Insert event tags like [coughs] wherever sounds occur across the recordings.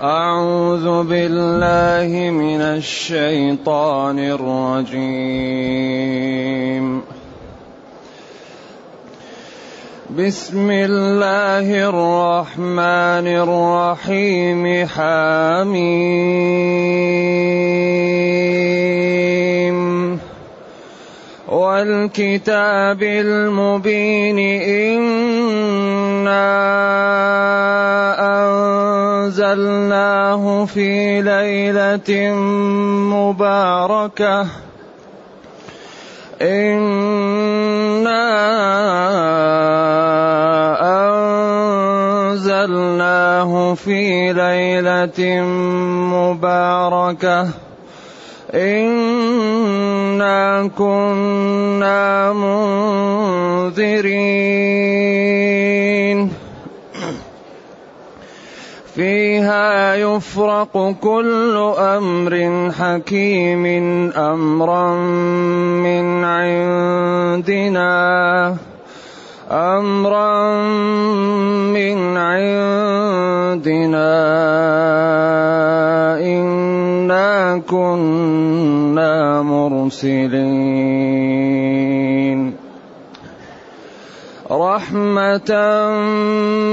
أعوذ بالله من الشيطان الرجيم. بسم الله الرحمن الرحيم. حميم. والكتاب المبين. إنا أنزلناه في ليلة مباركة. إنا أنزلناه في ليلة مباركة. إنا كنا منذرين. فيها يفرق كل أمر حكيم أمرا من عندنا. أمرا من عندنا. إنا كنا مرسلين. رحمه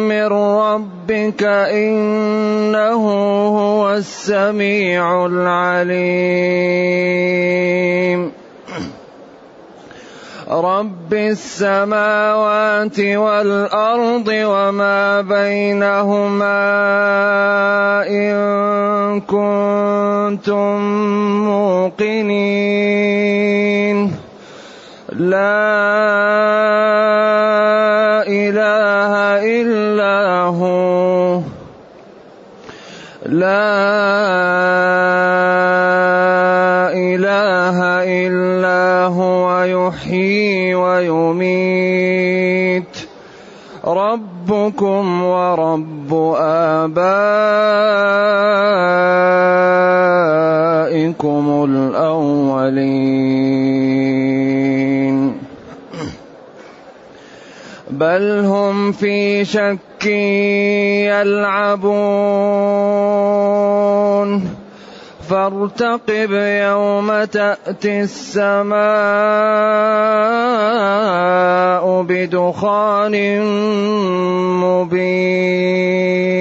من ربك انه هو السميع العليم [clears throat] رب السماوات والارض وما بينهما ان كنتم موقنين لا الا هو لا إله إلا هو يحيي ويميت. ربكم ورب آبائكم الأولين. بل هم في شك يلعبون. فارتقب يوم تأتي السماء بدخان مبين.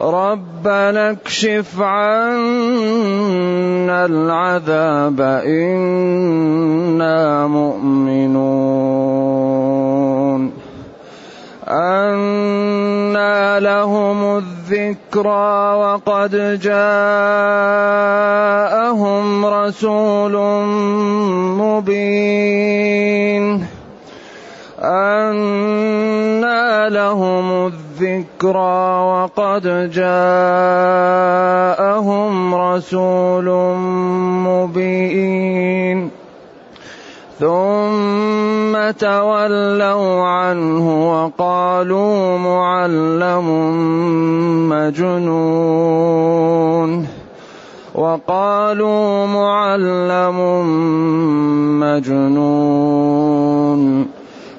ربنا اكشف عنا العذاب أنا مؤمنون أنى لهم الذكرى وقد جاءهم رسول مبين أنى لهم الذكرى وقد جاءهم رسول مبين. ثم تولوا عنه وقالوا معلم مجنون. وقالوا معلم مجنون.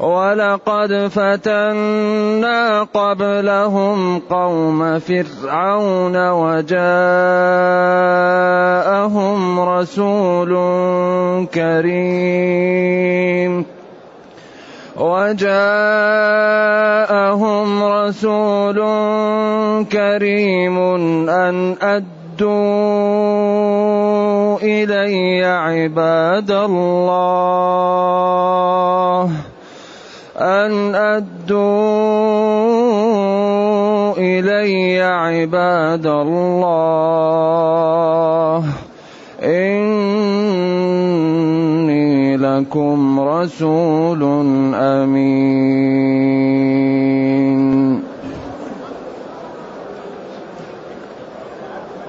ولقد فتنا قبلهم قوم فرعون وجاءهم رسول كريم وجاءهم رسول كريم أن أد أدوا إلي عباد الله أن أدوا إلي عباد الله. إني لكم رسول أمين.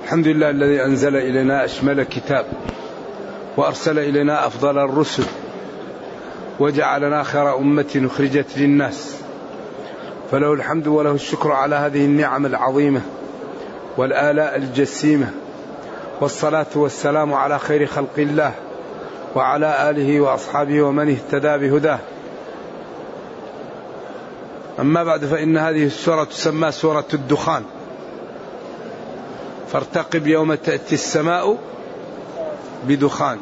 الحمد لله الذي أنزل إلينا أشمل كتاب وأرسل إلينا أفضل الرسل. وجعلنا خير أمة أخرجت للناس. فله الحمد وله الشكر على هذه النعم العظيمة والآلاء الجسيمة. والصلاة والسلام على خير خلق الله وعلى آله وأصحابه ومن اهتدى بهداه. أما بعد فإن هذه السورة تسمى سورة الدخان. فارتقب يوم تأتي السماء بدخان.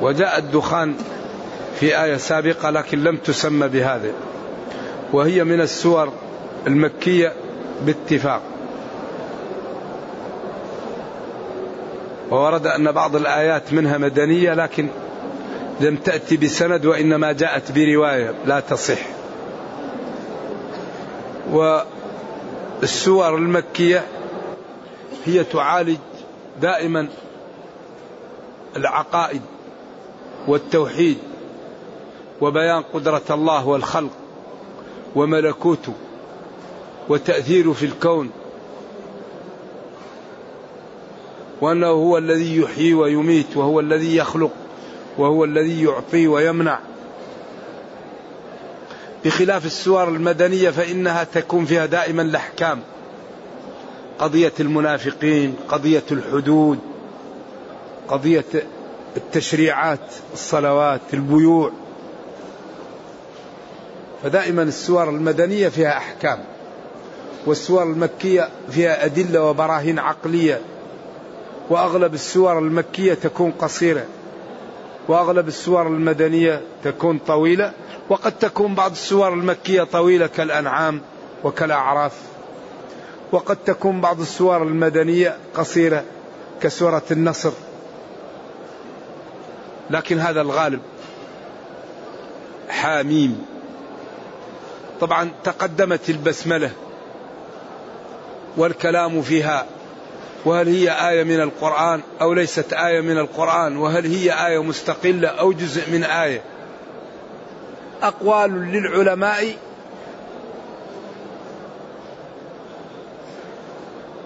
وجاء الدخان في آية سابقة لكن لم تسمى بهذا وهي من السور المكية باتفاق. وورد أن بعض الآيات منها مدنية لكن لم تأتي بسند وإنما جاءت برواية لا تصح. والسور المكية هي تعالج دائما العقائد والتوحيد وبيان قدرة الله والخلق وملكوته وتأثيره في الكون وأنه هو الذي يحيي ويميت وهو الذي يخلق وهو الذي يعطي ويمنع. بخلاف السور المدنية فإنها تكون فيها دائما الأحكام. قضية المنافقين قضية الحدود قضية التشريعات الصلوات البيوع. فدائما السور المدنية فيها أحكام والسور المكية فيها أدلة وبراهين عقلية. وأغلب السور المكية تكون قصيرة وأغلب السور المدنية تكون طويلة وقد تكون بعض السور المكية طويلة كالأنعام وكالأعراف. وقد تكون بعض السور المدنية قصيرة كسورة النصر. لكن هذا الغالب. حاميم. طبعا تقدمت البسملة والكلام فيها. وهل هي آية من القرآن أو ليست آية من القرآن؟ وهل هي آية مستقلة أو جزء من آية؟ أقوال للعلماء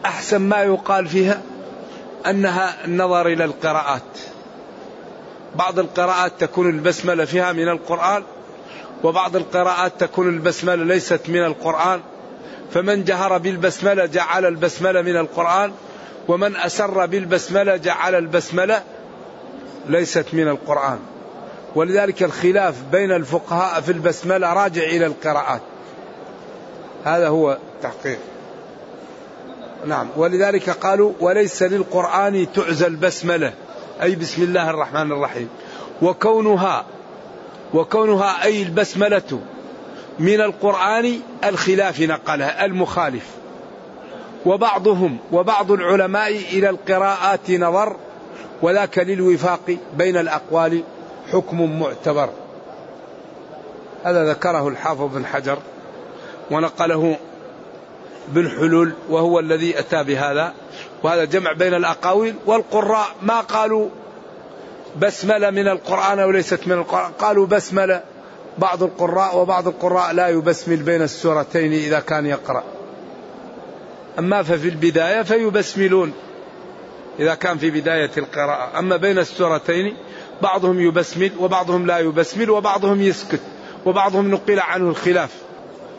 أحسن ما يقال فيها أنها النظر إلى القراءات. بعض القراءات تكون البسملة فيها من القرآن وبعض القراءات تكون البسملة ليست من القرآن. فمن جهر بالبسملة جعل البسملة من القرآن ومن أسر بالبسملة جعل البسملة ليست من القرآن. ولذلك الخلاف بين الفقهاء في البسملة راجع إلى القراءات. هذا هو التحقيق نعم. ولذلك قالوا وليس للقرآن تعزى البسملة. أي بسم الله الرحمن الرحيم. وكونها وكونها أي البسملة من القرآن الخلاف نقلها المخالف. وبعضهم وبعض العلماء إلى القراءات نظر وذاك للوفاق بين الأقوال حكم معتبر. هذا ذكره الحافظ بن حجر ونقله بن حلول وهو الذي أتى بهذا. وهذا جمع بين الأقاويل والقراء. ما قالوا بسملة من القرآن أو ليست من القرآن. قالوا بسملة. بعض القراء وبعض القراء لا يبسمل بين السورتين إذا كان يقرأ. أما ففي البداية فيبسملون إذا كان في بداية القراءة. أما بين السورتين بعضهم يبسمل وبعضهم لا يبسمل وبعضهم يسكت وبعضهم نقل عنه الخلاف.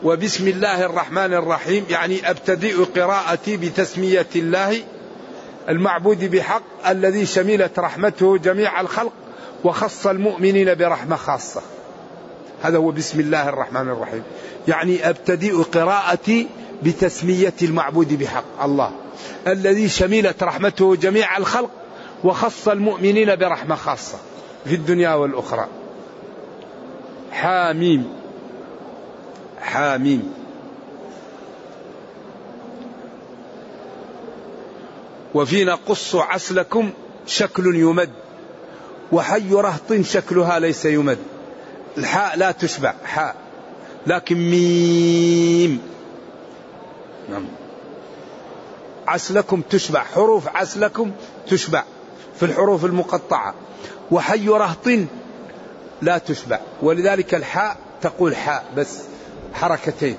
وبسم الله الرحمن الرحيم يعني أبتدئ قراءتي بتسمية الله المعبود بحق الذي شملت رحمته جميع الخلق وخص المؤمنين برحمة خاصة. هذا هو بسم الله الرحمن الرحيم. يعني أبتدئ قراءتي بتسمية المعبود بحق الله. الذي شملت رحمته جميع الخلق وخص المؤمنين برحمة خاصة. في الدنيا والأخرى. حاميم. حاميم. وفي نقص عسلكم شكل يمد وحي رهط شكلها ليس يمد. الحاء لا تشبع حاء لكن ميم. نعم. عسلكم تشبع حروف عسلكم تشبع في الحروف المقطعة. وحي رهط لا تشبع ولذلك الحاء تقول حاء بس حركتين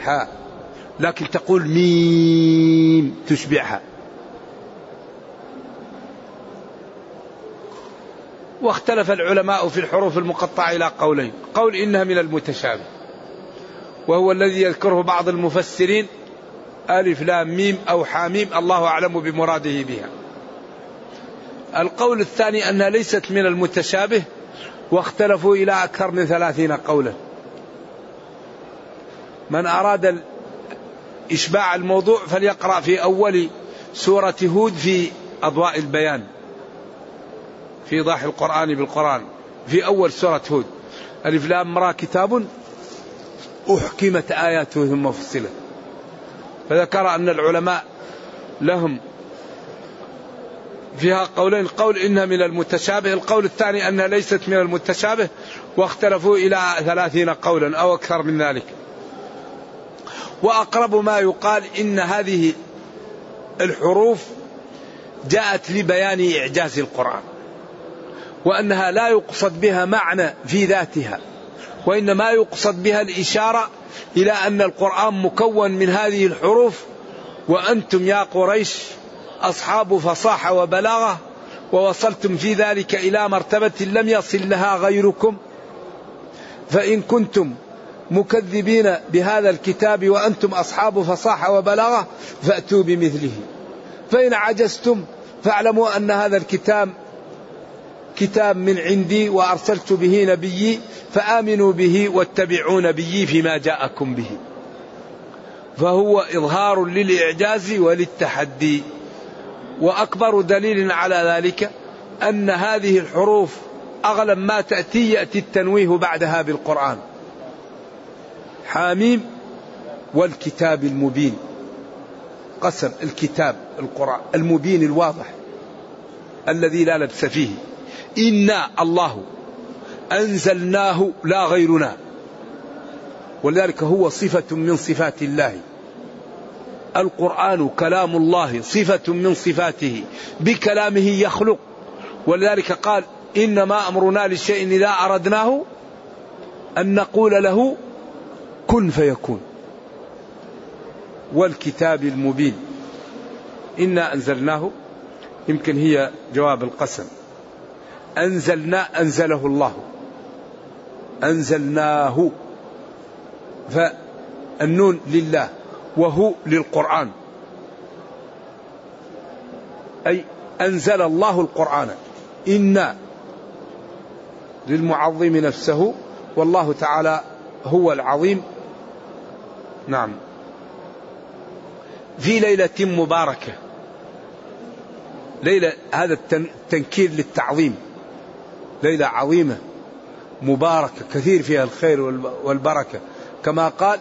حاء لكن تقول ميم تشبعها. واختلف العلماء في الحروف المقطعة إلى قولين. قول إنها من المتشابه. وهو الذي يذكره بعض المفسرين ألف لام ميم أو حاميم الله أعلم بمراده بها. القول الثاني أنها ليست من المتشابه واختلفوا إلى أكثر من ثلاثين قولا. من أراد إشباع الموضوع فليقرأ في أول سورة هود في أضواء البيان. في إيضاح القرآن بالقرآن في أول سورة هود. ألف لام را كتاب أحكمت آياته ثم فصلت. فذكر أن العلماء لهم فيها قولين قول إنها من المتشابه القول الثاني أنها ليست من المتشابه واختلفوا إلى ثلاثين قولا أو أكثر من ذلك. وأقرب ما يقال إن هذه الحروف جاءت لبيان إعجاز القرآن. وأنها لا يقصد بها معنى في ذاتها وإنما يقصد بها الإشارة إلى أن القرآن مكون من هذه الحروف وأنتم يا قريش أصحاب فصاحة وبلاغة ووصلتم في ذلك إلى مرتبة لم يصل لها غيركم. فإن كنتم مكذبين بهذا الكتاب وأنتم أصحاب فصاحة وبلاغة فأتوا بمثله. فإن عجزتم فاعلموا أن هذا الكتاب كتاب من عندي وأرسلت به نبيي فآمنوا به واتبعوا نبيي فيما جاءكم به. فهو إظهار للإعجاز وللتحدي. وأكبر دليل على ذلك أن هذه الحروف أغلب ما تأتي يأتي التنويه بعدها بالقرآن. حاميم والكتاب المبين. قسم الكتاب القرآن المبين الواضح الذي لا لبس فيه. إنا الله أنزلناه لا غيرنا. ولذلك هو صفة من صفات الله. القرآن كلام الله صفة من صفاته. بكلامه يخلق. ولذلك قال إنما أمرنا للشيء إذا أردناه أن نقول له كن فيكون. والكتاب المبين. إنا أنزلناه. يمكن هي جواب القسم. أنزلنا أنزله الله. أنزلناه. فالنون لله وهو للقرآن. أي أنزل الله القرآن. إنا للمعظم نفسه والله تعالى هو العظيم. نعم. في ليلة مباركة. ليلة هذا التنكير للتعظيم. ليلة عظيمة مباركة كثير فيها الخير والبركة. كما قال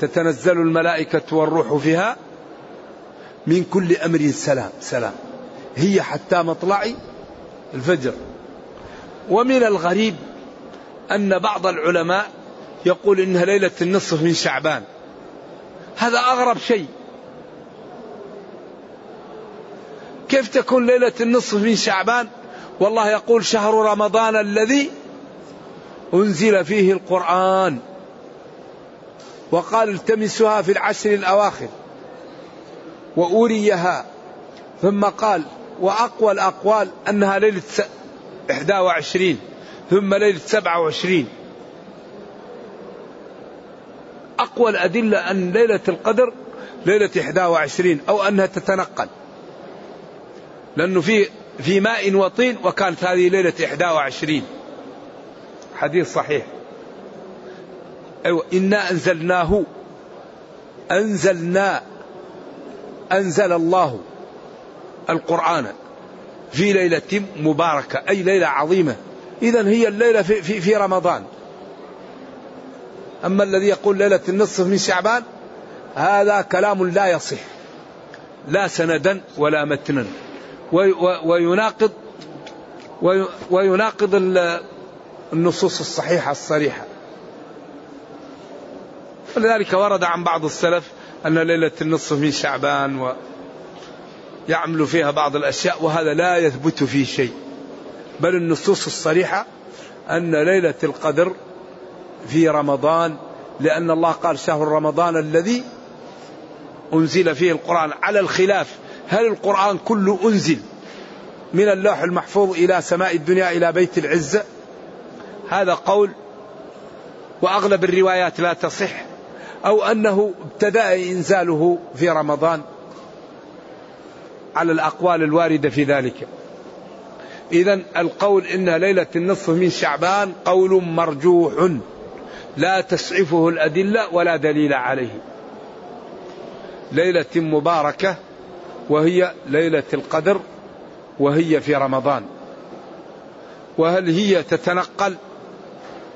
تتنزل الملائكة والروح فيها من كل أمر سلام سلام. هي حتى مطلع الفجر. ومن الغريب أن بعض العلماء يقول إنها ليلة النصف من شعبان. هذا أغرب شيء. كيف تكون ليلة النصف من شعبان؟ والله يقول شهر رمضان الذي أنزل فيه القرآن وقال التمسها في العشر الأواخر وأوريها ثم قال وأقوى الأقوال أنها ليلة 21 ثم ليلة 27 أقوى الأدلة أن ليلة القدر ليلة 21 أو أنها تتنقل لأنه في في ماء وطين وكانت هذه ليلة 21 حديث صحيح. أيوة إنا أنزلناه أنزلنا أنزل الله القرآن في ليلة مباركة أي ليلة عظيمة. إذا هي الليلة في, في, في رمضان. أما الذي يقول ليلة النصف من شعبان هذا كلام لا يصح لا سندا ولا متنا. ويناقض ويناقض النصوص الصحيحة الصريحة. ولذلك ورد عن بعض السلف أن ليلة النصف من شعبان ويعمل فيها بعض الأشياء وهذا لا يثبت فيه شيء. بل النصوص الصريحة أن ليلة القدر في رمضان لأن الله قال شهر رمضان الذي أنزل فيه القرآن على الخلاف. هل القرآن كله أنزل من اللوح المحفوظ إلى سماء الدنيا إلى بيت العزة؟ هذا قول وأغلب الروايات لا تصح. أو أنه ابتدأ إنزاله في رمضان على الأقوال الواردة في ذلك. إذا القول إن ليلة النصف من شعبان قول مرجوح لا تسعفه الأدلة ولا دليل عليه. ليلة مباركة وهي ليلة القدر وهي في رمضان. وهل هي تتنقل؟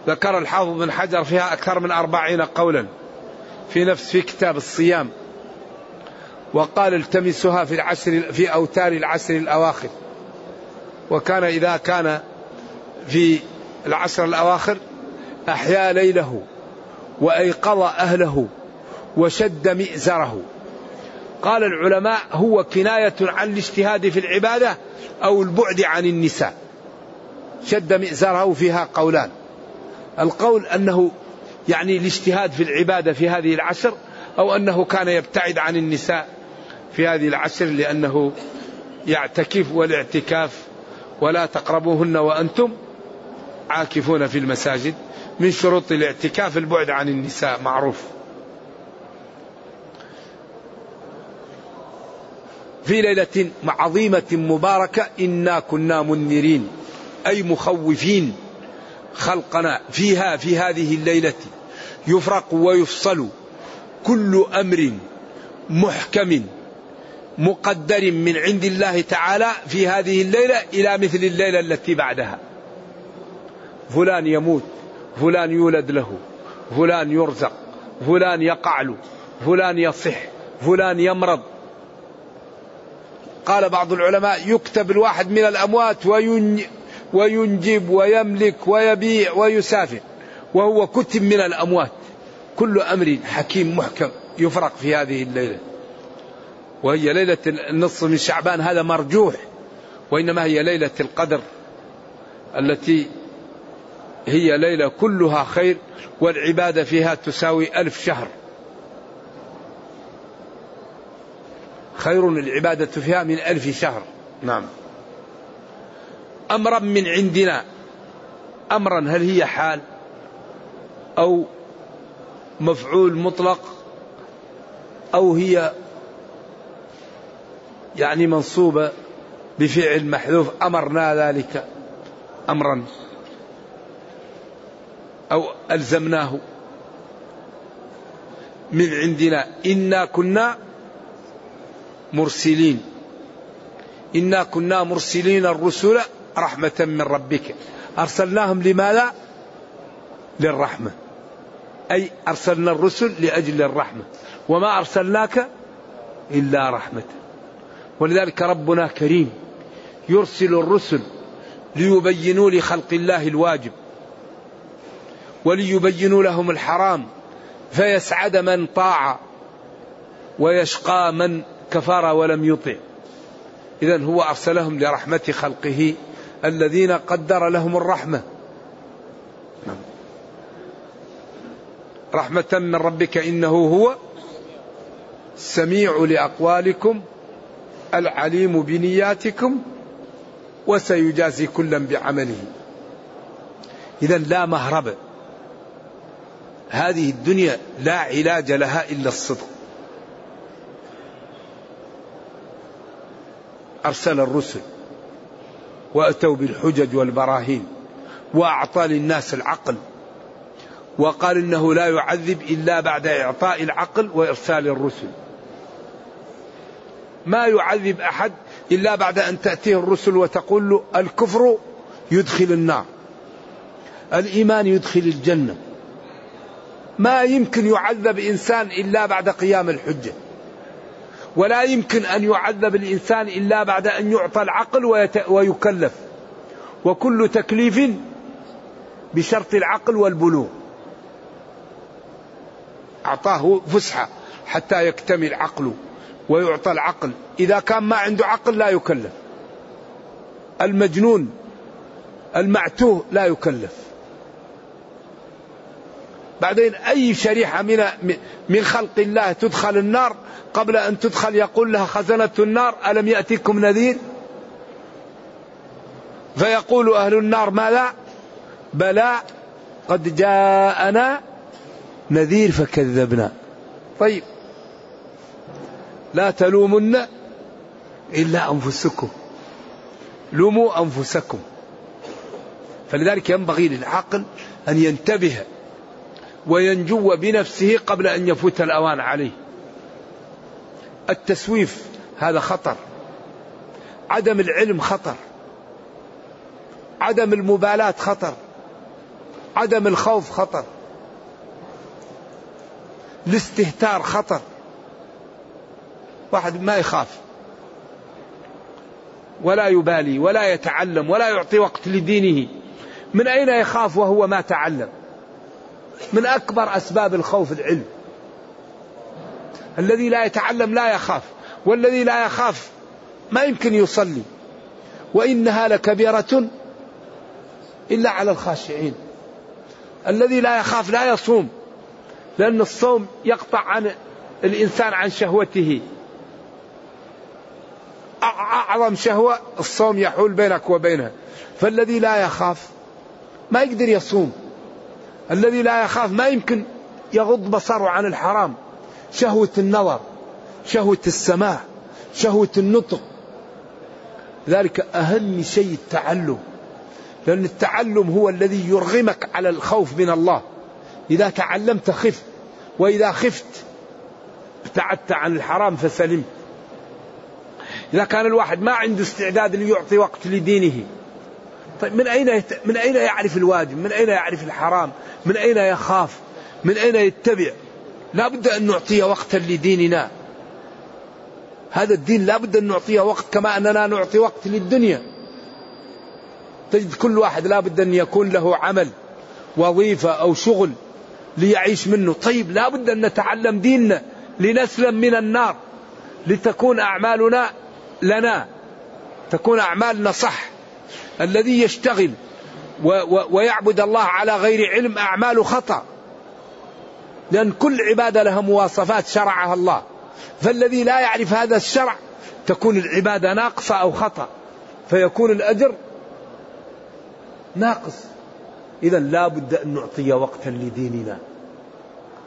ذكر الحافظ بن حجر فيها أكثر من أربعين قولا في نفس في كتاب الصيام. وقال التمسها في العشر في أوتار العشر الأواخر. وكان إذا كان في العشر الأواخر أحيا ليله وأيقظ أهله وشد مئزره. قال العلماء هو كناية عن الاجتهاد في العبادة أو البعد عن النساء. شد مئزره فيها قولان. القول أنه يعني الاجتهاد في العبادة في هذه العشر أو أنه كان يبتعد عن النساء في هذه العشر لأنه يعتكف والاعتكاف ولا تقربوهن وأنتم عاكفون في المساجد من شروط الاعتكاف البعد عن النساء معروف. في ليلة عظيمة مباركة إنا كنا منذرين أي مخوفين خلقنا فيها في هذه الليلة. يفرق ويفصل كل أمر محكم مقدر من عند الله تعالى في هذه الليلة إلى مثل الليلة التي بعدها. فلان يموت فلان يولد له فلان يرزق فلان يقع له فلان يصح فلان يمرض. قال بعض العلماء يكتب الواحد من الأموات وينجب ويملك ويبيع ويسافر وهو كتب من الأموات. كل أمر حكيم محكم يفرق في هذه الليلة. وهي ليلة النصف من شعبان هذا مرجوح. وإنما هي ليلة القدر التي هي ليلة كلها خير والعبادة فيها تساوي ألف شهر. خير العبادة فيها من ألف شهر. نعم. أمرا من عندنا. أمرا هل هي حال أو مفعول مطلق أو هي يعني منصوبة بفعل محذوف؟ أمرنا ذلك أمرا. أو ألزمناه. من عندنا إنا كنا مرسلين. إنا كنا مرسلين الرسل رحمة من ربك. أرسلناهم لماذا؟ للرحمة. أي أرسلنا الرسل لأجل الرحمة. وما أرسلناك إلا رحمة. ولذلك ربنا كريم يرسل الرسل ليبينوا لخلق الله الواجب. وليبينوا لهم الحرام. فيسعد من طاع ويشقى من كفر ولم يطع. إذا هو أرسلهم لرحمة خلقه الذين قدر لهم الرحمة. رحمة من ربك إنه هو السميع لأقوالكم العليم بنياتكم وسيجازي كلا بعمله. إذا لا مهرب. هذه الدنيا لا علاج لها إلا الصدق. أرسل الرسل وأتوا بالحجج والبراهين وأعطى للناس العقل وقال إنه لا يعذب إلا بعد إعطاء العقل وإرسال الرسل. ما يعذب أحد إلا بعد أن تأتيه الرسل وتقول له الكفر يدخل النار الإيمان يدخل الجنة. ما يمكن يعذب إنسان إلا بعد قيام الحجة. ولا يمكن أن يعذب الإنسان إلا بعد أن يعطى العقل ويكلف. وكل تكليف بشرط العقل والبلوغ. أعطاه فسحة حتى يكتمل عقله ويعطى العقل. إذا كان ما عنده عقل لا يكلف. المجنون المعتوه لا يكلف. بعدين أي شريحة من من خلق الله تدخل النار قبل أن تدخل يقول لها خزنة النار ألم يأتيكم نذير؟ فيقول أهل النار ما لا بلى قد جاءنا نذير فكذبنا. طيب. لا تلومن إلا أنفسكم. لوموا أنفسكم. فلذلك ينبغي للعقل أن ينتبه وينجو بنفسه قبل أن يفوت الأوان عليه. التسويف هذا خطر. عدم العلم خطر. عدم المبالاة خطر. عدم الخوف خطر. الاستهتار خطر. واحد ما يخاف. ولا يبالي ولا يتعلم ولا يعطي وقت لدينه. من أين يخاف وهو ما تعلم؟ من أكبر أسباب الخوف العلم. الذي لا يتعلم لا يخاف والذي لا يخاف ما يمكن يصلي. وإنها لكبيرة إلا على الخاشعين. الذي لا يخاف لا يصوم لأن الصوم يقطع عن الإنسان عن شهوته. أعظم شهوة الصوم يحول بينك وبينها فالذي لا يخاف ما يقدر يصوم. الذي لا يخاف ما يمكن يغض بصره عن الحرام. شهوة النظر شهوة السماع شهوة النطق. ذلك أهم شيء التعلم لأن التعلم هو الذي يرغمك على الخوف من الله. إذا تعلمت خفت وإذا خفت ابتعدت عن الحرام فسلمت. إذا كان الواحد ما عنده استعداد ليعطي وقت لدينه طيب من أين يت... من أين يعرف الواجب؟ من أين يعرف الحرام؟ من أين يخاف؟ من أين يتبع؟ لا بد أن نعطي وقتا لديننا هذا الدين لا بد أن نعطيه وقت كما أننا نعطي وقت للدنيا تجد كل واحد لا بد أن يكون له عمل وظيفة أو شغل ليعيش منه طيب لا بد أن نتعلم ديننا لنسلم من النار لتكون أعمالنا لنا تكون أعمالنا صح الذي يشتغل و و ويعبد الله على غير علم أعماله خطأ. لأن كل عبادة لها مواصفات شرعها الله. فالذي لا يعرف هذا الشرع تكون العبادة ناقصة أو خطأ. فيكون الأجر ناقص. إذا لا بد أن نعطي وقتا لديننا.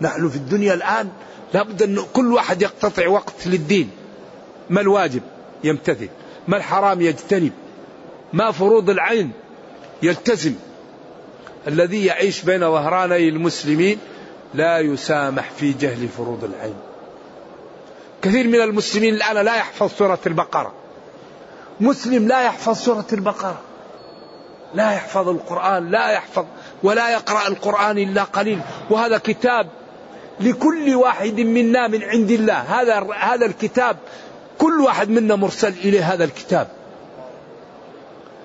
نحن في الدنيا الآن لا بد أن كل واحد يقتطع وقت للدين. ما الواجب؟ يمتثل. ما الحرام؟ يجتنب. ما فروض العين يلتزم. الذي يعيش بين ظهراني المسلمين لا يسامح في جهل فروض العين. كثير من المسلمين الآن لا يحفظ سورة البقرة. مسلم لا يحفظ سورة البقرة. لا يحفظ القرآن لا يحفظ ولا يقرأ القرآن إلا قليل. وهذا كتاب لكل واحد منا من عند الله. هذا هذا الكتاب كل واحد منا مرسل إليه هذا الكتاب.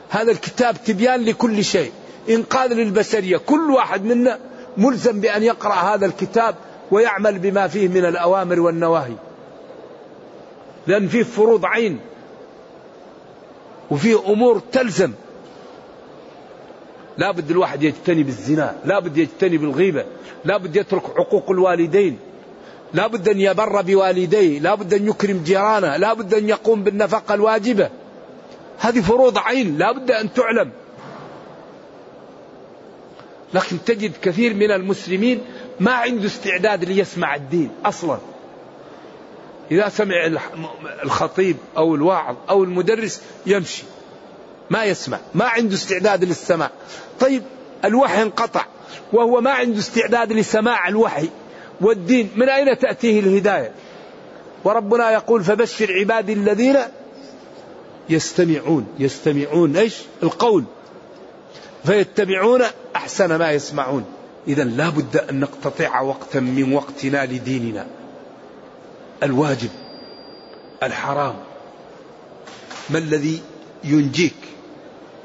هذا الكتاب تبيان لكل شيء. إنقاذ للبشرية. كل واحد منا ملزم بأن يقرأ هذا الكتاب ويعمل بما فيه من الأوامر والنواهي. لأن فيه فروض عين. وفيه أمور تلزم. لا بد الواحد يجتنب الزنا لا بد يجتنب الغيبة لا بد يترك عقوق الوالدين. لا بد أن يبر بوالديه. لا بد أن يكرم جيرانه. لا بد أن يقوم بالنفقة الواجبة. هذه فروض عين لا بد أن تعلم. لكن تجد كثير من المسلمين ما عنده استعداد ليسمع الدين أصلا. إذا سمع الخطيب أو الواعظ أو المدرس يمشي ما يسمع ما عنده استعداد للسماع. طيب الوحي انقطع وهو ما عنده استعداد لسماع الوحي. والدين من أين تأتيه الهداية؟ وربنا يقول فبشر عبادي الذين يستمعون. يستمعون إيش؟ القول. فيتبعون أحسن ما يسمعون. اذا لا بد أن نقتطع وقتا من وقتنا لديننا. الواجب. الحرام. ما الذي ينجيك؟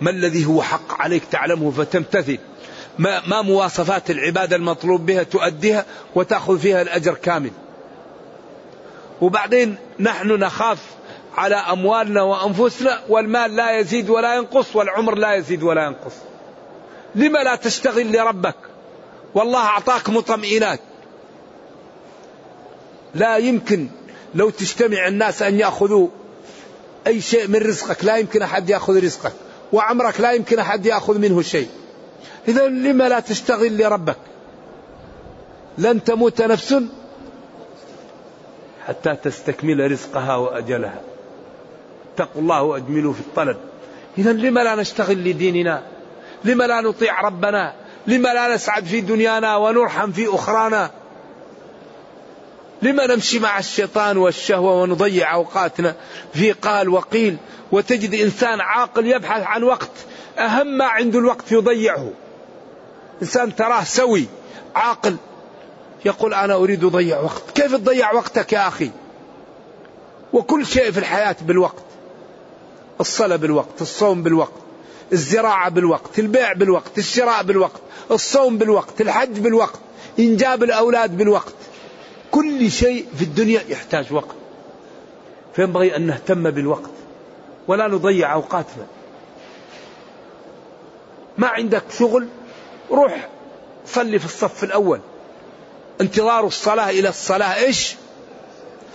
ما الذي هو حق عليك تعلمه فتمتثل؟ ما, ما مواصفات العبادة المطلوب بها تؤديها وتأخذ فيها الأجر كامل؟ وبعدين نحن نخاف على أموالنا وأنفسنا والمال لا يزيد ولا ينقص والعمر لا يزيد ولا ينقص. لما لا تشتغل لربك؟ والله أعطاك مطمئنات. لا يمكن لو تجتمع الناس أن يأخذوا أي شيء من رزقك. لا يمكن أحد يأخذ رزقك وعمرك لا يمكن أحد يأخذ منه شيء. إذا لما لا تشتغل لربك؟ لن تموت نفس حتى تستكمل رزقها وأجلها. اتقوا الله وأجملوا في الطلب. إذا لما لا نشتغل لديننا؟ لما لا نطيع ربنا؟ لما لا نسعد في دنيانا ونرحم في أخرانا؟ لما نمشي مع الشيطان والشهوة ونضيع أوقاتنا؟ في قال وقيل وتجد إنسان عاقل يبحث عن وقت أهم ما عنده الوقت يضيعه. إنسان تراه سوي عاقل يقول أنا أريد أضيع وقت. كيف تضيع وقتك يا أخي؟ وكل شيء في الحياة بالوقت. الصلاة بالوقت الصوم بالوقت الزراعة بالوقت البيع بالوقت الشراء بالوقت الصوم بالوقت الحج بالوقت إنجاب الأولاد بالوقت. كل شيء في الدنيا يحتاج وقت. فينبغي أن نهتم بالوقت ولا نضيع أوقاتنا. ما عندك شغل روح صلي في الصف الأول. انتظار الصلاة إلى الصلاة إيش؟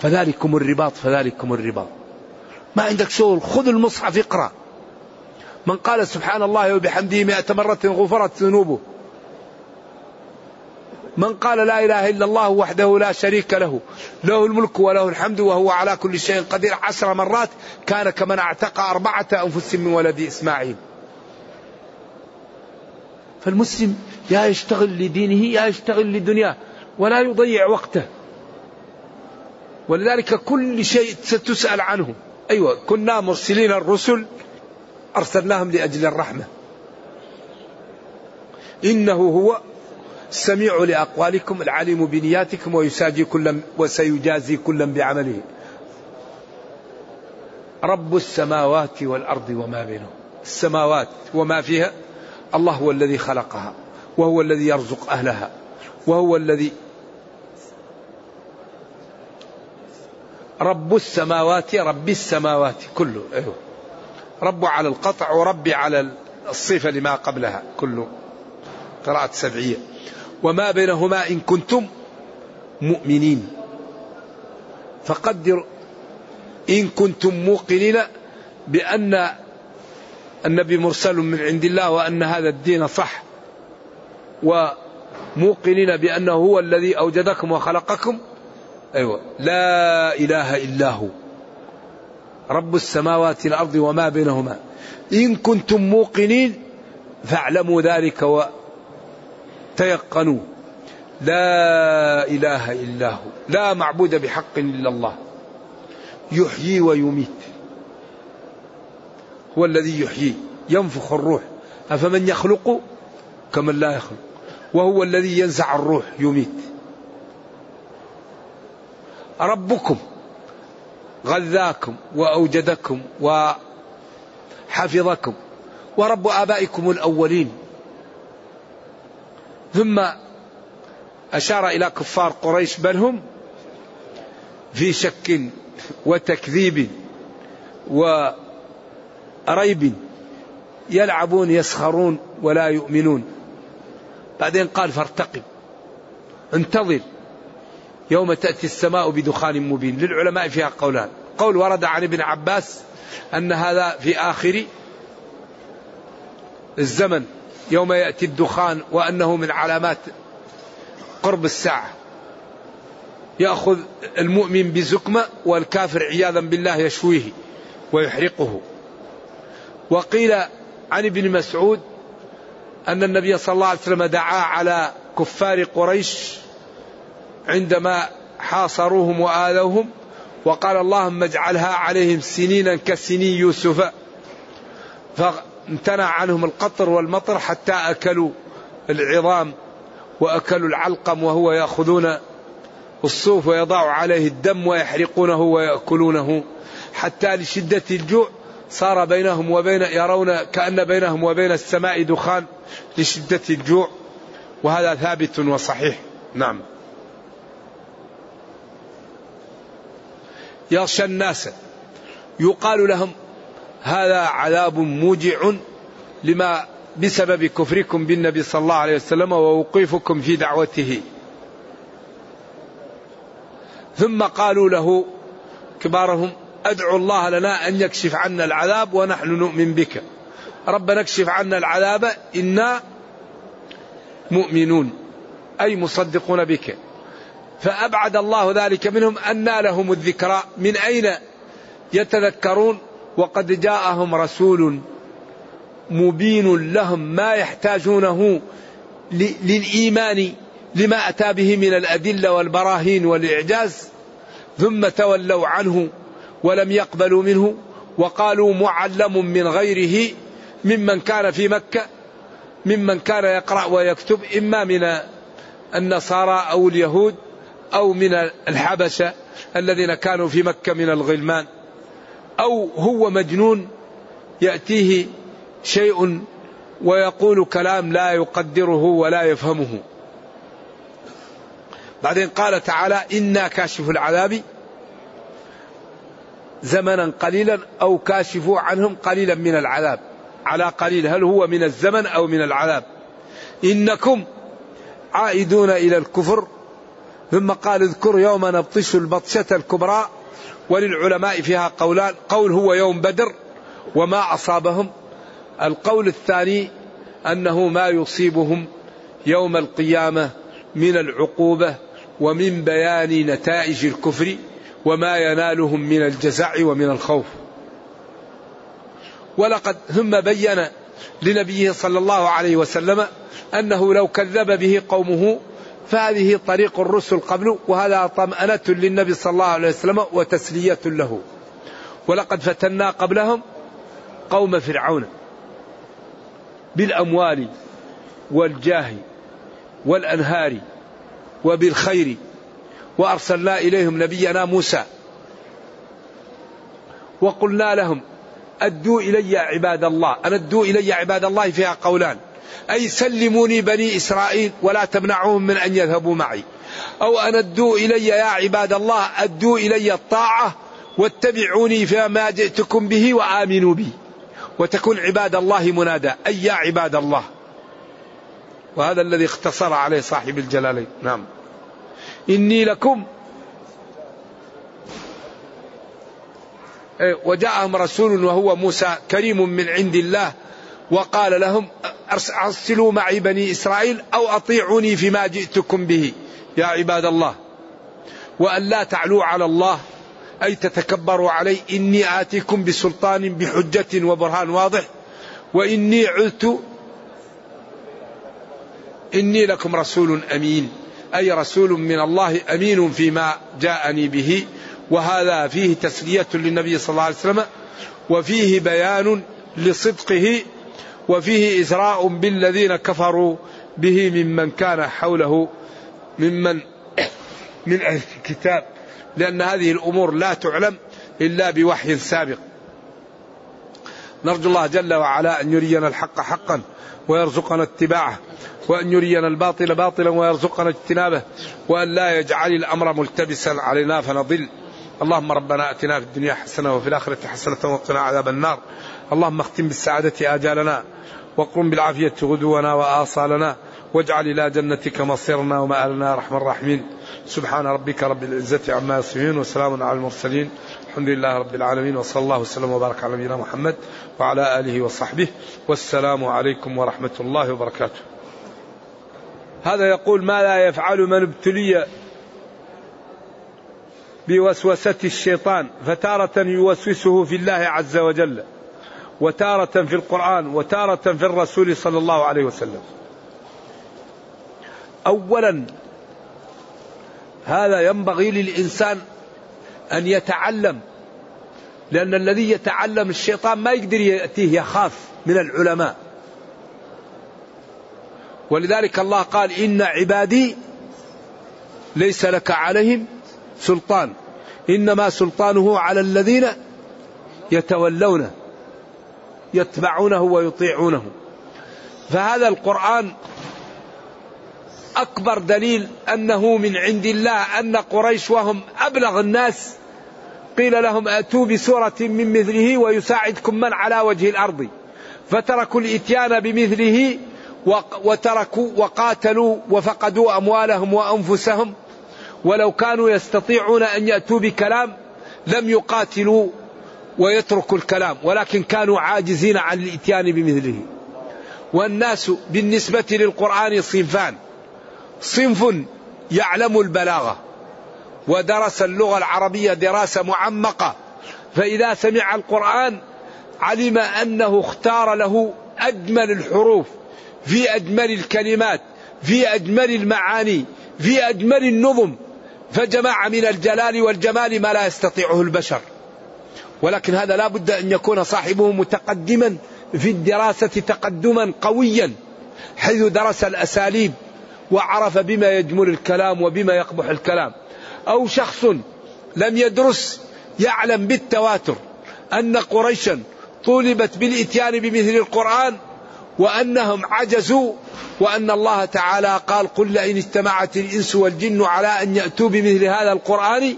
فذلكم الرباط فذلكم الرباط. ما عندك شغل خذ المصحف اقرأ. من قال سبحان الله وبحمده مئة مرة غفرت ذنوبه. من قال لا إله إلا الله وحده لا شريك له له الملك وله الحمد وهو على كل شيء قدير. عشر مرات كان كمن اعتق أربعة أنفس من ولد إسماعيل. فالمسلم يا يشتغل لدينه يا يشتغل لدنياه ولا يضيع وقته. ولذلك كل شيء ستسأل عنه. أيوة كنا مرسلين الرسل أرسلناهم لأجل الرحمة. إنه هو السميع لأقوالكم العليم بنياتكم ويساجي كل وسيجازي كلا بعمله. رب السماوات والأرض وما بينهم. السماوات وما فيها الله هو الذي خلقها وهو الذي يرزق أهلها وهو الذي رب السماوات رب السماوات كله أيوه رب على القطع وربي على الصفة لما قبلها كله. قراءة سبعية. وما بينهما إن كنتم مؤمنين. فقدر إن كنتم موقنين بأن النبي مرسل من عند الله وأن هذا الدين صح. وموقنين بأنه هو الذي أوجدكم وخلقكم. أيوة. لا إله إلا هو. رب السماوات والأرض وما بينهما. إن كنتم موقنين فاعلموا ذلك وتيقنوا. لا إله إلا هو. لا معبود بحق إلا الله. يحيي ويميت. هو الذي يحيي. ينفخ الروح. أفمن يخلق كمن لا يخلق. وهو الذي ينزع الروح. يميت. ربكم غذاكم وأوجدكم وحفظكم ورب آبائكم الأولين. ثم أشار إلى كفار قريش بل هم في شك وتكذيب وريب يلعبون يسخرون ولا يؤمنون. بعدين قال فارتقب انتظر. يوم تأتي السماء بدخان مبين. للعلماء فيها قولان. قول ورد عن ابن عباس أن هذا في آخر الزمن يوم يأتي الدخان وأنه من علامات قرب الساعة. يأخذ المؤمن بزكمة والكافر عياذا بالله يشويه ويحرقه. وقيل عن ابن مسعود أن النبي صلى الله عليه وسلم دعا على كفار قريش عندما حاصروهم وآذوهم وقال اللهم اجعلها عليهم سنينا كسني يوسف. فامتنع عنهم القطر والمطر حتى أكلوا العظام وأكلوا العلقم وهو يأخذون الصوف ويضع عليه الدم ويحرقونه ويأكلونه. حتى لشدة الجوع صار بينهم وبين يرون كأن بينهم وبين السماء دخان لشدة الجوع. وهذا ثابت وصحيح. نعم. يغشى الناس. يقال لهم هذا عذاب موجع لما بسبب كفركم بالنبي صلى الله عليه وسلم ووقوفكم في دعوته. ثم قالوا له كبارهم ادعوا الله لنا أن يكشف عنا العذاب ونحن نؤمن بك. ربنا اكشف عنا العذاب إنا مؤمنون. أي مصدقون بك. فأبعد الله ذلك منهم أن لهم الذكرى من أين يتذكرون؟ وقد جاءهم رسول مبين لهم ما يحتاجونه للإيمان لما أتى به من الأدلة والبراهين والإعجاز ثم تولوا عنه ولم يقبلوا منه وقالوا معلم من غيره ممن كان في مكة ممن كان يقرأ ويكتب إما من النصارى أو اليهود أو من الحبشة الذين كانوا في مكة من الغلمان أو هو مجنون يأتيه شيء ويقول كلام لا يقدره ولا يفهمه. بعدين قال تعالى إنا كاشف العذاب زمنا قليلا أو كاشف عنهم قليلا من العذاب. على قليل هل هو من الزمن أو من العذاب؟ إنكم عائدون إلى الكفر ثم قال اذكر يوم نبطش البطشة الكبرى وللعلماء فيها قولان قول هو يوم بدر وما أصابهم. القول الثاني أنه ما يصيبهم يوم القيامة من العقوبة ومن بيان نتائج الكفر وما ينالهم من الجزع ومن الخوف. ولقد ثم بين لنبيه صلى الله عليه وسلم أنه لو كذب به قومه فهذه طريق الرسل قبله وهذا طمأنة للنبي صلى الله عليه وسلم وتسلية له. ولقد فتنا قبلهم قوم فرعون بالأموال والجاه والأنهار وبالخير وأرسلنا إليهم نبينا موسى. وقلنا لهم أدوا إلي عباد الله ان أدوا إلي عباد الله فيها قولان. أي سلموني بني إسرائيل ولا تمنعوهم من أن يذهبوا معي. أو ان ادوا إلي يا عباد الله ادوا إلي الطاعة واتبعوني فيما جئتكم به وآمنوا بي. وتكون عباد الله منادى. أي يا عباد الله. وهذا الذي اختصر عليه صاحب الجلالين. نعم. إني لكم إيه، وجاءهم رسول وهو موسى كريم من عند الله وقال لهم أرسلوا معي بني إسرائيل أو أطيعوني فيما جئتكم به. يا عباد الله وأن لا تعلوا على الله أي تتكبروا علي إني آتيكم بسلطان بحجة وبرهان واضح وإني عدت إني لكم رسول أمين. أي رسول من الله أمين فيما جاءني به. وهذا فيه تسلية للنبي صلى الله عليه وسلم وفيه بيان لصدقه وفيه إزراء بالذين كفروا به ممن كان حوله ممن [coughs] من أهل الكتاب. لأن هذه الأمور لا تعلم إلا بوحي سابق. نرجو الله جل وعلا أن يرينا الحق حقا ويرزقنا اتباعه وأن يرينا الباطل باطلا ويرزقنا اجتنابه وأن لا يجعل الأمر ملتبسا علينا فنضل. اللهم ربنا آتنا في الدنيا حسنة وفي الآخرة حسنة وقنا عذاب النار. اللهم اختم بالسعادة آجالنا وقم بالعافية غدونا وآصالنا واجعل إلى جنتك مصيرنا ومآلنا يا الراحمين سبحان ربك رب العزة عما يصفون وسلام على المرسلين. الحمد لله رب العالمين وصلى الله وسلم وبارك على نبينا محمد وعلى آله وصحبه. والسلام عليكم ورحمة الله وبركاته. هذا يقول ما لا يفعل من ابتلي بوسوسة الشيطان فتارة يوسوسه في الله عز وجل؟ وتارة في القرآن وتارة في الرسول صلى الله عليه وسلم. أولا هذا ينبغي للإنسان أن يتعلم لأن الذي يتعلم الشيطان ما يقدر يأتيه يخاف من العلماء. ولذلك الله قال إن عبادي ليس لك عليهم سلطان. إنما سلطانه على الذين يتولونه. يتبعونه ويطيعونه. فهذا القرآن أكبر دليل أنه من عند الله أن قريش وهم أبلغ الناس. قيل لهم أتوا بسورة من مثله ويساعدكم من على وجه الأرض. فتركوا الإتيان بمثله وتركوا وقاتلوا وفقدوا أموالهم وأنفسهم. ولو كانوا يستطيعون أن يأتوا بكلام لم يقاتلوا ويتركوا الكلام ولكن كانوا عاجزين عن الإتيان بمثله. والناس بالنسبة للقرآن صنفان. صنف يعلم البلاغة ودرس اللغة العربية دراسة معمقة. فإذا سمع القرآن علم أنه اختار له أجمل الحروف في أجمل الكلمات في أجمل المعاني في أجمل النظم. فجمع من الجلال والجمال ما لا يستطيعه البشر. ولكن هذا لا بد أن يكون صاحبه متقدما في الدراسة تقدما قويا حيث درس الأساليب وعرف بما يجمل الكلام وبما يقبح الكلام. أو شخص لم يدرس يعلم بالتواتر أن قريشا طولبت بالإتيان بمثل القرآن وأنهم عجزوا وأن الله تعالى قال قل لئن اجتمعت الإنس والجن على أن يأتوا بمثل هذا القرآن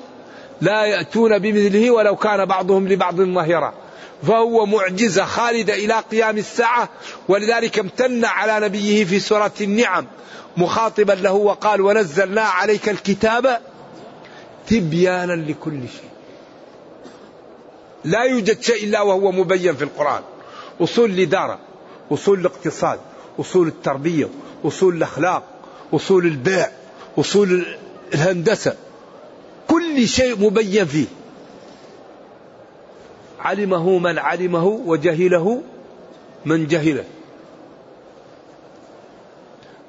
لا يأتون بمثله ولو كان بعضهم لبعض ظهيرا فهو معجزة خالدة إلى قيام الساعة ولذلك امتن على نبيه في سورة النعم مخاطبا له وقال ونزلنا عليك الكتاب تبيانا لكل شيء. لا يوجد شيء إلا وهو مبين في القرآن. أصول الإدارة أصول الاقتصاد أصول التربية أصول الأخلاق أصول البيع أصول الهندسة. كل شيء مبين فيه. علمه من علمه وجهله من جهله.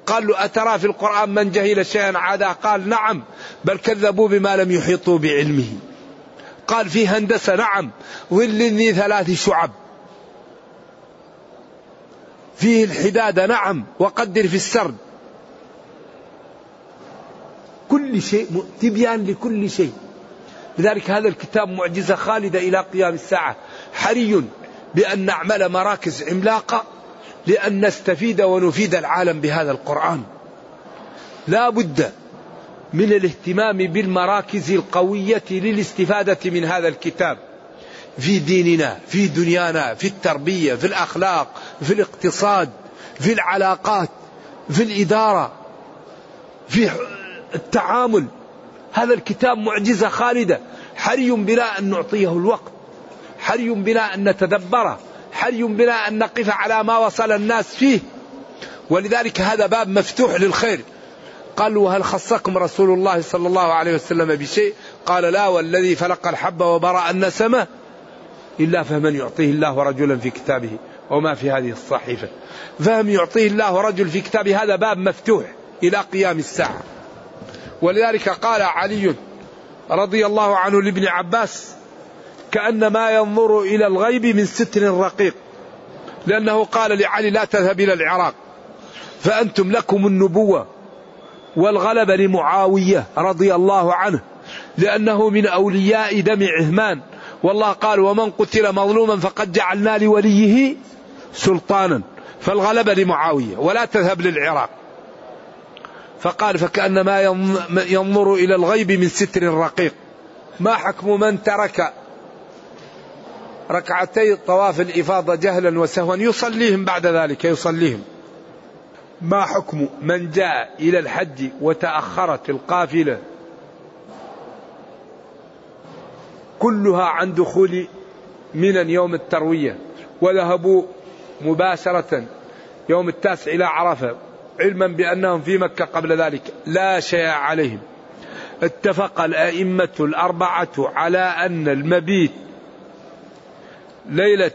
قال له أترى في القرآن من جهل شيئا؟ عادا قال نعم بل كذبوا بما لم يحيطوا بعلمه. قال في هندسة نعم ظل ذي ثلاث شعب. فيه الحدادة نعم وقدر في السرد. كل شيء تبيان لكل شيء. لذلك هذا الكتاب معجزة خالدة إلى قيام الساعة. حري بأن نعمل مراكز عملاقة لأن نستفيد ونفيد العالم بهذا القرآن. لا بد من الاهتمام بالمراكز القوية للاستفادة من هذا الكتاب. في ديننا في دنيانا في التربية في الأخلاق في الاقتصاد في العلاقات في الإدارة في التعامل. هذا الكتاب معجزة خالدة. حري بنا أن نعطيه الوقت. حري بنا أن نتدبره. حري بنا أن نقف على ما وصل الناس فيه. ولذلك هذا باب مفتوح للخير. قالوا وهل خصكم رسول الله صلى الله عليه وسلم بشيء؟ قال لا والذي فلق الحب وبرأ النسمة إلا فمن يعطيه الله رجلا في كتابه. وما في هذه الصحيفة. فهم يعطيه الله رجل في كتابه. هذا باب مفتوح إلى قيام الساعة. ولذلك قال علي رضي الله عنه لابن عباس كأنما ينظر إلى الغيب من ستر رقيق لأنه قال لعلي لا تذهب إلى العراق فأنتم لكم النبوة والغلبة لمعاوية رضي الله عنه لأنه من أولياء دم عثمان والله قال ومن قتل مظلوما فقد جعلنا لوليه سلطانا فالغلبة لمعاوية ولا تذهب للعراق. فقال فكأنما ينظر إلى الغيب من ستر رقيق ما حكم من ترك ركعتي طواف الإفاضة جهلا وسهوا؟ يصليهم بعد ذلك يصليهم. ما حكم من جاء إلى الحج وتأخرت القافلة؟ كلها عن دخول من يوم التروية وذهبوا مباشرة يوم التاسع إلى عرفة. علما بأنهم في مكة قبل ذلك. لا شيء عليهم. اتفق الأئمة الأربعة على أن المبيت ليلة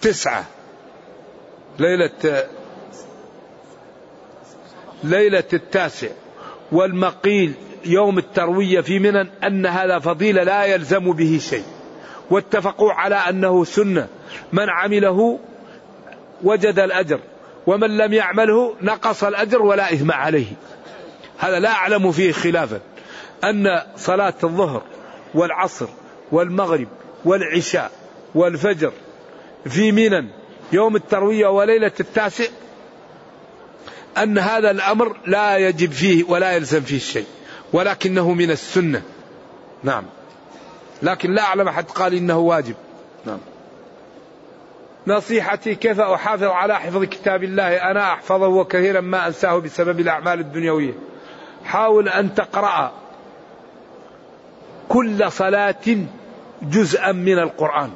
تسعة. ليلة ليلة التاسع. والمقيل يوم التروية في منى أن هذا فضيلة لا يلزم به شيء. واتفقوا على أنه سنة. من عمله وجد الأجر ومن لم يعمله نقص الأجر ولا إثم عليه. هذا لا أعلم فيه خلافا أن صلاة الظهر والعصر والمغرب والعشاء والفجر في منى يوم التروية وليلة التاسع أن هذا الأمر لا يجب فيه ولا يلزم فيه شيء ولكنه من السنة. نعم. لكن لا أعلم أحد قال إنه واجب. نعم. نصيحتي كيف أحافظ على حفظ كتاب الله؟ أنا أحفظه وكثيرا ما أنساه بسبب الأعمال الدنيوية. حاول أن تقرأ كل صلاة جزءا من القرآن.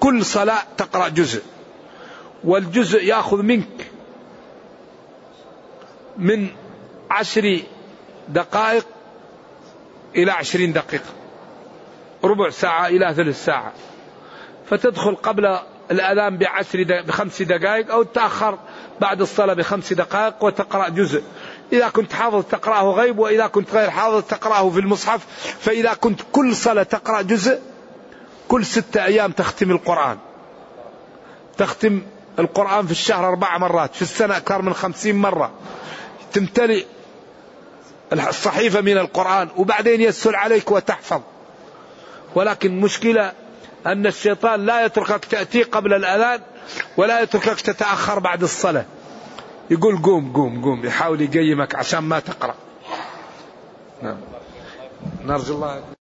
كل صلاة تقرأ جزء. والجزء يأخذ منك من عشر دقائق إلى عشرين دقيقة. ربع ساعة إلى ثلث ساعة. فتدخل قبل الأذان بعشر بخمس دقائق أو تأخر بعد الصلاة بخمس دقائق وتقرأ جزء. إذا كنت حافظ تقرأه غيب وإذا كنت غير حافظ تقرأه في المصحف. فإذا كنت كل صلاة تقرأ جزء كل ستة أيام تختم القرآن. تختم القرآن في الشهر أربع مرات في السنة أكثر من خمسين مرة. تمتلئ الصحيفة من القرآن وبعدين يسهل عليك وتحفظ. ولكن مشكلة أن الشيطان لا يتركك تأتي قبل الأذان ولا يتركك تتأخر بعد الصلاة. يقول قوم قوم قوم يحاول يقيمك عشان ما تقرأ. نعم. نرجو الله.